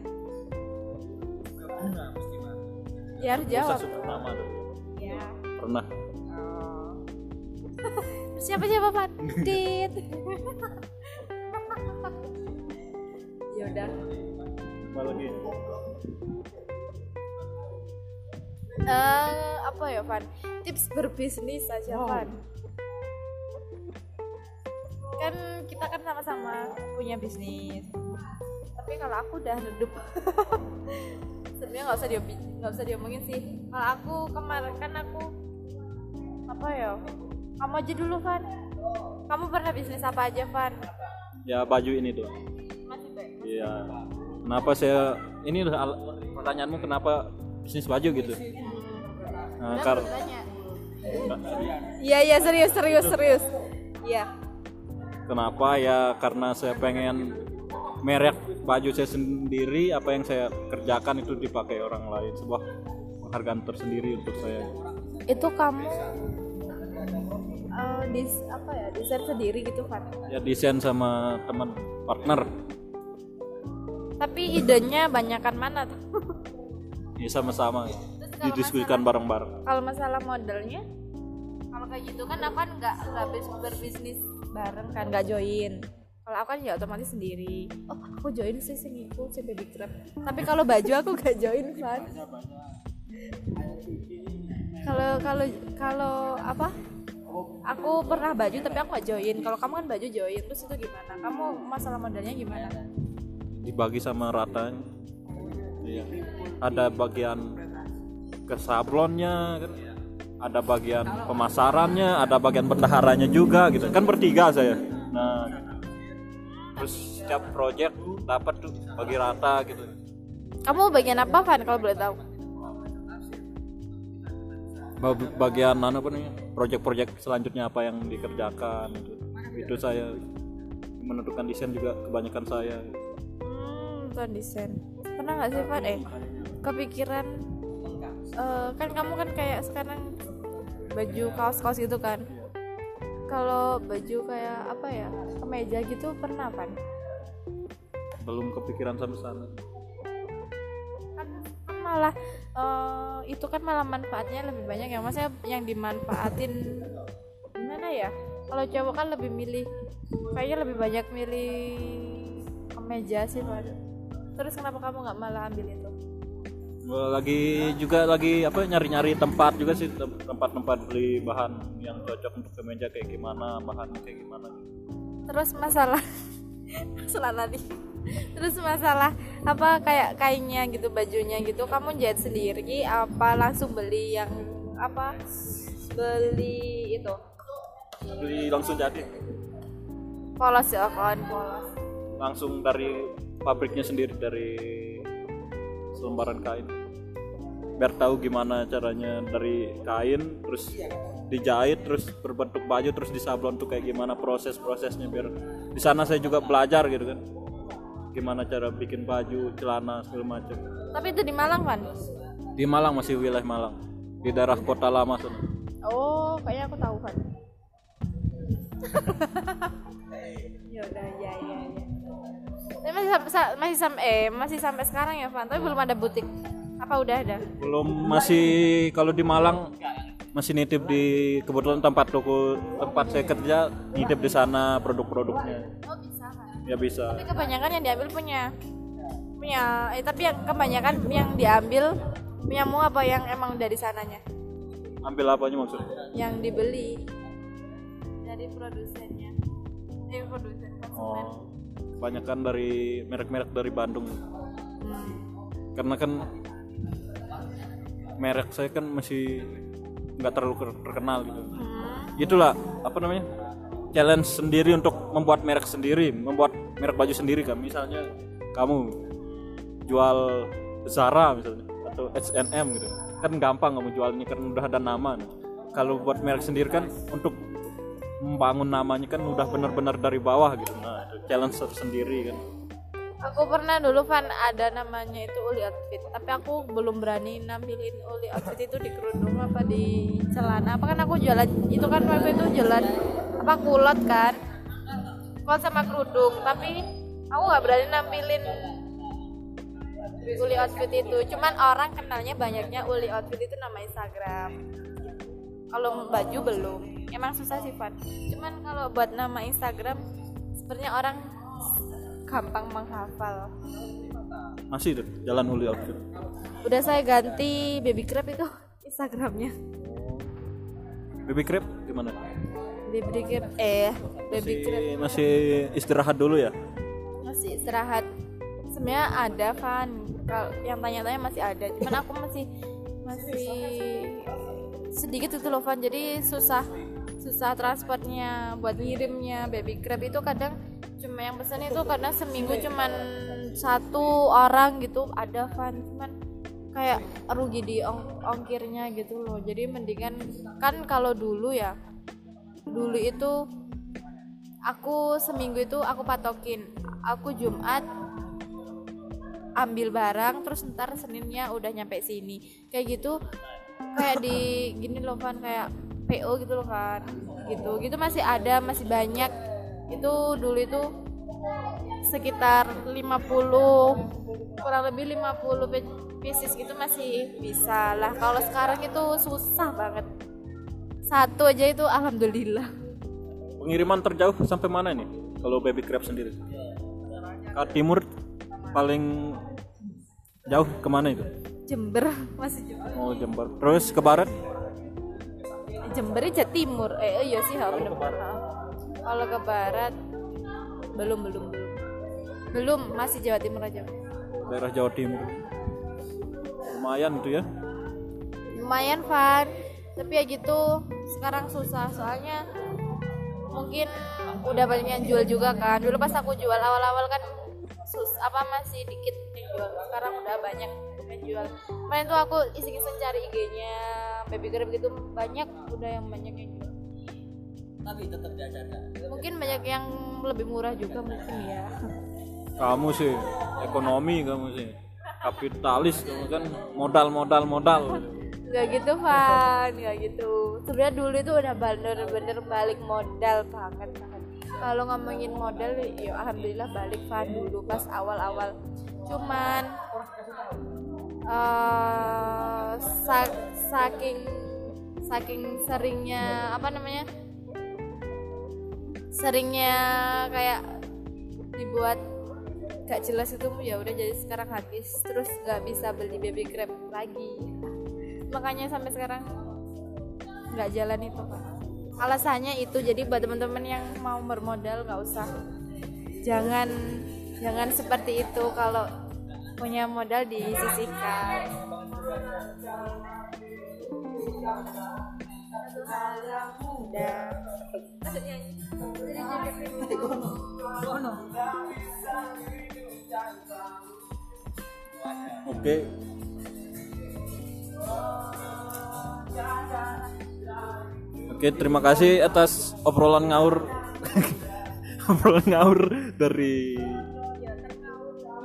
Ya harus jawab. Sebut nama tuh. Ya. Pernah. Siapa siapa Pan? Tit. ya udah. Apa lagi? Eh, apa ya Van? Tips berbisnis aja Van. Kan kita kan sama-sama punya bisnis. Tapi kalau aku udah redup. (laughs) Sebenarnya nggak usah dia nggak usah diomongin sih. Kalau aku kemarin kan aku apa ya? Kamu aja dulu Van. Kamu pernah bisnis apa aja Van? Ya baju ini tuh. Masih baik. Iya. Kenapa saya ini al- pertanyaanmu kenapa bisnis baju gitu? Nah, kar-. Iya iya serius serius serius. Iya. kenapa ya karena saya pengen merek baju saya sendiri apa yang saya kerjakan itu dipakai orang lain sebuah penghargaan tersendiri untuk saya? Itu kamu eh, dis apa ya desain sendiri gitu kan? Ya desain sama teman partner. Tapi idenya banyakan mana tuh? Ya sama-sama. Didiskusikan bareng-bareng. kalau masalah modelnya? Kalau kayak gitu kan aku kan nggak nggak bis- berbisnis bareng kan nggak join kalau aku kan ya otomatis sendiri. Oh aku join sih sih ngikut sih baby crab tapi (laughs) kalau baju aku nggak join kan kalau kalau kalau apa? Aku pernah baju tapi aku nggak join. Kalau kamu kan baju join terus itu gimana? Kamu masalah modelnya gimana? Dibagi sama ratanya Iya. ada bagian ke sablonnya kan? Ada bagian pemasarannya ada bagian bendaharanya juga gitu. Kan bertiga saya. Nah terus setiap project dapat tuh bagi rata gitu kamu bagian apa Van kalau boleh tahu Ba- bagian mana apa nih project-project selanjutnya apa yang dikerjakan itu itu saya menentukan desain juga kebanyakan saya Hmm, bukan desain. Pernah nggak sih, Van? Eh, kepikiran eh, kan kamu kan kayak sekarang baju kaos-kaos gitu kan. Kalau baju kayak apa ya, kemeja gitu pernah kan? belum kepikiran sampai sana Kan, malah eh, itu kan malah manfaatnya lebih banyak ya. Maksudnya yang dimanfaatin gimana ya? Kalau cowok kan lebih milih kayaknya lebih banyak milih kemeja sih, Van. terus kenapa kamu nggak malah ambil itu lagi juga lagi apa nyari-nyari tempat juga sih tem- tempat-tempat beli bahan yang cocok untuk kemeja kayak gimana bahannya kayak gimana. Terus masalah masalah tadi. Terus masalah apa kayak kainnya gitu bajunya gitu kamu jahit sendiri apa langsung beli yang apa beli itu? Beli langsung jadi. Polos ya kawan polos. Langsung dari pabriknya sendiri dari selembaran kain. Biar tahu gimana caranya dari kain terus dijahit terus berbentuk baju terus disablon tuh kayak gimana proses-prosesnya biar di sana saya juga belajar gitu kan. Gimana cara bikin baju celana segala macam. Tapi itu di Malang kan di Malang masih wilayah Malang. Di daerah kota lama sana. Oh kayaknya aku tahu kan (laughs) ya udah ya ya ya tapi masih sampai sa- masih sampai eh masih sampai sekarang ya Van. Tapi belum ada butik. Apa udah ada? Belum masih kalau di Malang masih nitip di kebetulan tempat toko tempat saya kerja nitip di sana produk-produknya. Oh bisa kan ya bisa. Tapi kebanyakan yang diambil punya punya eh tapi yang kebanyakan yang diambil punyamu apa yang emang dari sananya? Ambil apanya maksudnya? Yang dibeli dari produsennya. Dari produsen konsumen. Oh kebanyakan dari merek-merek dari Bandung. Karena kan merek saya kan masih nggak terlalu ter- terkenal gitu. Hmm. itulah apa namanya challenge sendiri untuk membuat merek sendiri membuat merek baju sendiri kan. Misalnya kamu jual Zara misalnya atau H&M gitu. Kan gampang kamu jualnya kan udah ada nama nih. kalau buat merek sendiri kan untuk membangun namanya kan udah benar-benar dari bawah gitu. Nah challenge tersendiri kan Aku pernah dulu Van ada namanya itu uli outfit, tapi aku belum berani nampilin uli outfit itu di kerudung apa di celana. Apa kan aku jualan itu kan waktu itu jualan apa kulot kan, kulot sama kerudung. Tapi aku nggak berani nampilin uli outfit itu. Cuman orang kenalnya banyaknya uli outfit itu nama Instagram. Kalau baju belum, emang susah sih Van. Cuman kalau buat nama Instagram, sepertinya orang gampang menghafal. masih tuh jalan uli outfit Udah saya ganti baby crab itu Instagramnya. baby crab gimana Baby crab eh baby crab masih, masih istirahat dulu ya masih istirahat. Sebenarnya ada kan kalau yang tanya-tanya masih ada. Cuman aku masih masih sedikit itu loh Van jadi susah susah transportnya buat ngirimnya. Baby crab itu kadang cuma yang pesan itu karena seminggu cuman satu orang gitu ada Van. Cuman kayak rugi di ong- ongkirnya gitu loh. Jadi mendingan kan kalau dulu ya dulu itu aku seminggu itu aku patokin. Aku Jumat ambil barang terus ntar Seninnya udah nyampe sini. Kayak gitu kayak di gini loh kan kayak PO gitu loh kan gitu. Gitu masih ada masih banyak. Itu dulu itu sekitar 50 kurang lebih 50 pe- pieces gitu masih bisa lah. Kalau sekarang itu susah banget. Satu aja itu alhamdulillah. Pengiriman terjauh sampai mana nih kalau baby crab sendiri? Ke timur paling jauh ke mana itu? Jember masih Jember mau Jember. Terus ke barat Jember aja timur. Eh iya sih bener Ha. kalau ke barat belum belum belum. Belum masih Jawa Timur aja. Daerah Jawa Timur. Lumayan itu ya. Lumayan Van tapi ya gitu sekarang susah. Soalnya mungkin udah banyak yang jual juga kan. Dulu pas aku jual awal-awal kan sus apa masih dikit yang jual. Sekarang udah banyak yang jual. Kemarin tuh aku iseng-iseng cari IG-nya baby crab gitu banyak udah yang banyak yang jual. Tapi tetap jajanan mungkin banyak yang lebih murah juga mungkin ya. Kamu sih ekonomi kamu sih. Kapitalis kamu kan modal modal modal. Nggak gitu Van nggak gitu. Sebenarnya dulu itu udah bener-bener balik modal banget banget kalau ngomongin modal ya alhamdulillah balik Van dulu pas awal-awal. Cuman eh, sa- saking saking seringnya apa namanya? Seringnya kayak dibuat nggak jelas itu ya udah jadi sekarang habis terus nggak bisa beli baby grab lagi. Makanya sampai sekarang nggak jalan itu pak. Alasannya itu jadi buat teman-teman yang mau bermodal nggak usah. Jangan jangan seperti itu. Kalau punya modal disisihkan udah Oke. Oke, terima kasih atas obrolan ngaur. (laughs) obrolan ngaur dari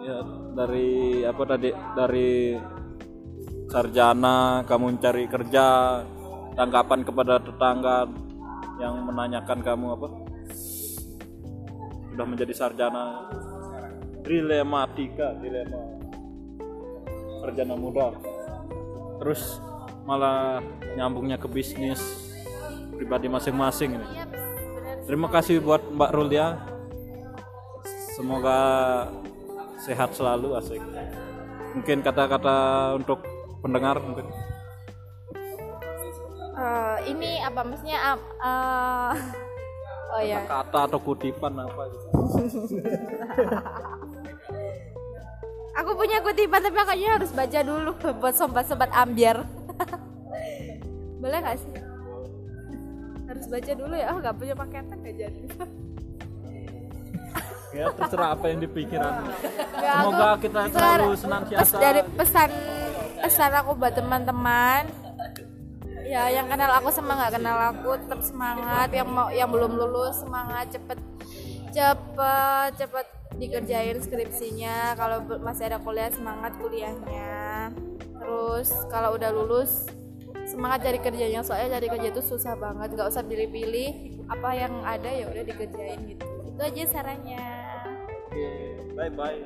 ya dari apa tadi dari sarjana kamu cari kerja tanggapan kepada tetangga yang menanyakan kamu apa? Sudah menjadi sarjana dilematika dilema sarjana muda. Terus malah nyambungnya ke bisnis pribadi masing-masing ini. Iya, terima kasih buat Mbak Rulia. Semoga sehat selalu asik. Mungkin kata-kata untuk pendengar mungkin. Eh, ini apa maksudnya am- eh, oh ya kata atau kutipan apa gitu. (laughs) Aku punya kutipan tapi kayaknya harus baca dulu (laughs) buat sobat-sobat ambiar. (laughs) Boleh gak sih? Harus baca dulu ya. Oh nggak punya paketan gak jadi ya terserah apa yang dipikiran. Nggak, semoga aku- kita selalu pes- senantiasa dari pesan pesan aku buat teman-teman. Ya yang kenal aku sama nggak kenal aku tetap semangat. Yang mau yang belum lulus semangat cepet cepet cepet dikerjain skripsinya. Kalau masih ada kuliah semangat kuliahnya. Terus kalau udah lulus semangat cari kerjanya. Soalnya cari kerja itu susah banget. Nggak usah pilih-pilih. Apa yang ada ya udah dikerjain gitu itu aja sarannya. Bye bye